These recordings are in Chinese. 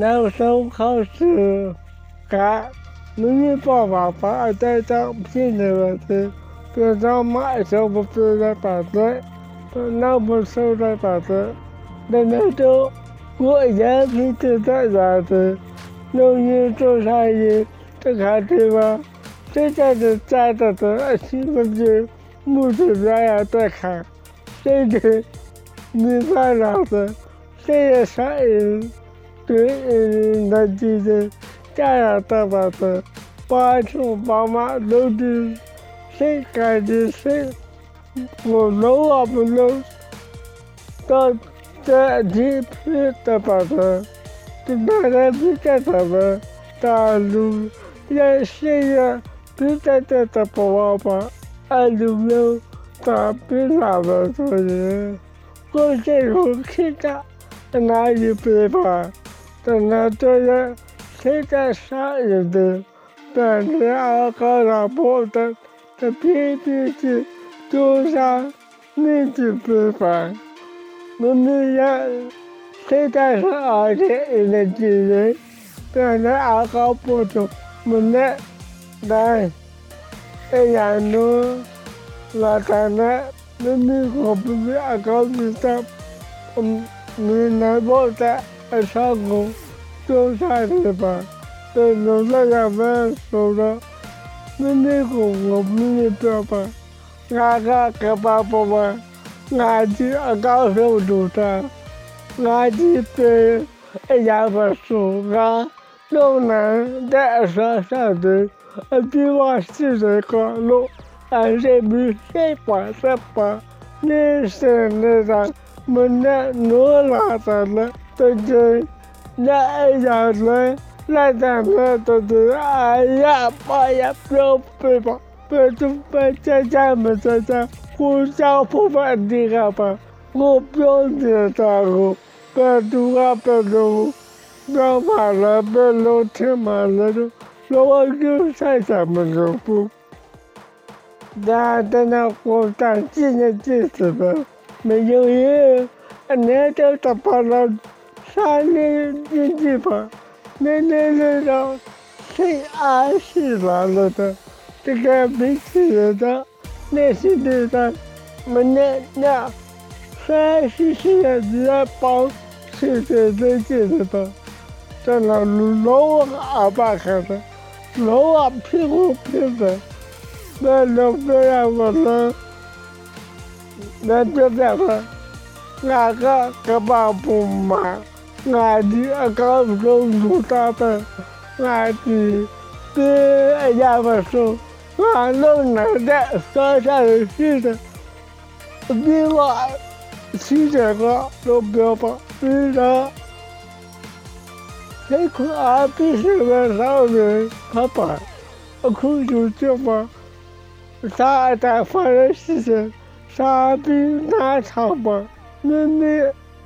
那时候考试干，没有办法把这张拼的问题，别张买什么别的板子，那不收的板子，那那时候我也拼的这样子，农业做生意，这看对吧？现在的家的的新闻就目前这样在看，现在没办法子，现在生意。对，那就是家长的房子，爸爸妈妈都是谁干的谁，我弄啊不弄，到这地皮的房子，就拿来比较他们大陆也是呀，比较的的爸爸，俺就没有打比他们做的，我这种现在哪有办法？等到这样，现在上人的本子二高老婆的的 PPT 桌上面积不凡，我们要现在是二点一的几人，本子二高不足，我们来一样多，那当然，我们可不是二高比赛，嗯，你来不在。二上工，做啥的吧？在农村上班，收入没那工，我没那标吧？俺个干爸爸嘛，俺去俺刚收入的，俺去被一家子收，俺老难在上上的，俺比我现在高路，俺这没谁管谁管，你是那啥，没那努拉的了。对对，那样子，那咱们都是哎呀，妈呀，不要背吧，别就别在家们在家互相不分的好吧，我不要你照顾，别读啊别读，别烦了别老听嘛了都，那我就在咱们这不，那等到我长几年几次吧，没有人，那就他跑了。三年年纪吧，那那那个谁二十来了的，这个没吃的，那是那个，我那那三十岁的人包吃的那些的，在那老阿爸看的，老阿屁股屁股，那老这样我了，那就这样，哪个根本不买。俺的俺刚从路上的，俺的对俺家们说，俺老奶奶山上去的，比我去这个都不要把，为啥？这块俺必须在上面爬爬，我空就这么，啥在发生事情，啥比哪场吧？妹妹。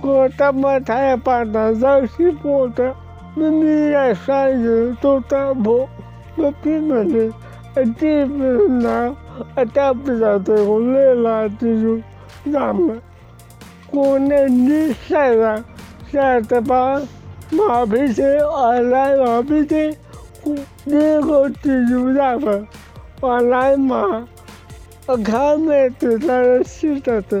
kotama taya pata zausi pota mimi ya shanje totabo mapimane atimena atapisa tegolela tiju dame kone nisera satapa mabite alai mabite nego tiju dame alai ma घाम में तो सारा सिर था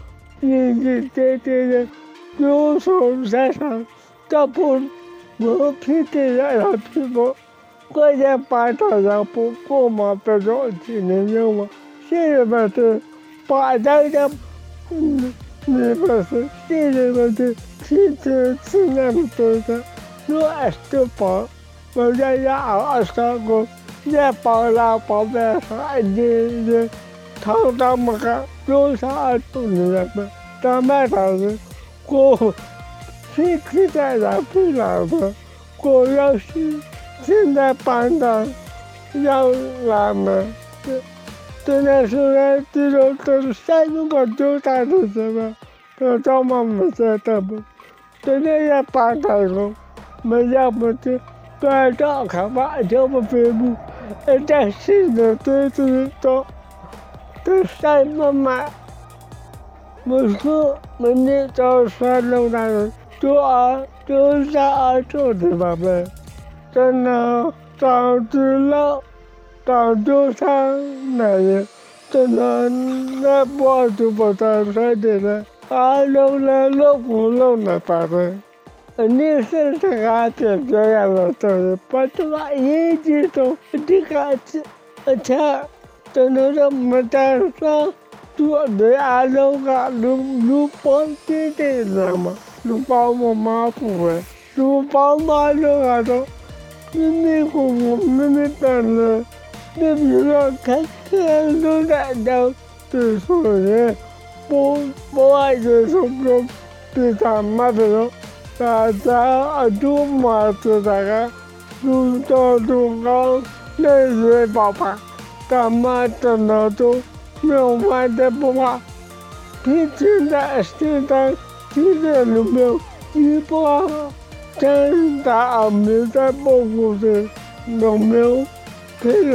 了这种，咱们，我那你晒了，晒的把马皮鞋，俺来马皮鞋，我你个这种咱们，我来嘛，我看没得那洗的的。明明找不我们路人，就这个表现的时你别看都这样子，飞波顺不顺的，都不都在什么都在人，你啥子都在这这个这什么明星，这些样什么明星，就说我真害怕，就说我的明明看谁把不讲话。你你这这这，有时候山上，不过，关键把大家不不嘛这种技能用嘛，现在嘛是把大家嗯，那个是现在嘛是其实是那么多的，若爱就把，我家要二三个，也把那把那啥的的，他他们看有啥都那个，咱们啥子过。现在的不老的，我要是现在班长要俺们，这真的是来这种都是三个就打的什么，都找妈妈在他们，真的要班长了，没要不就班长看吧，就不废物，人家现在都是都都三妈妈，我说明天早上弄大人。做二做三二做的宝贝，真的早知道早就上来了，真的那不就不早上的了，啊弄了弄不弄了宝贝，你是这个姐姐呀，老头，把这个一记住，这个是而且真的是没带上，做的啊弄个弄弄帮弟弟了吗？如帮我妈不会，如帮妈就那种，迷迷糊糊、迷迷瞪瞪，你比如说看看都在讲，就说的，不不爱就说说，比他妈的说，大家啊都妈知道个，都到都高，那些宝宝，他妈真的都没有玩的不怕，毕竟在现在。今天有没有直播？真大没在播故事，有没有平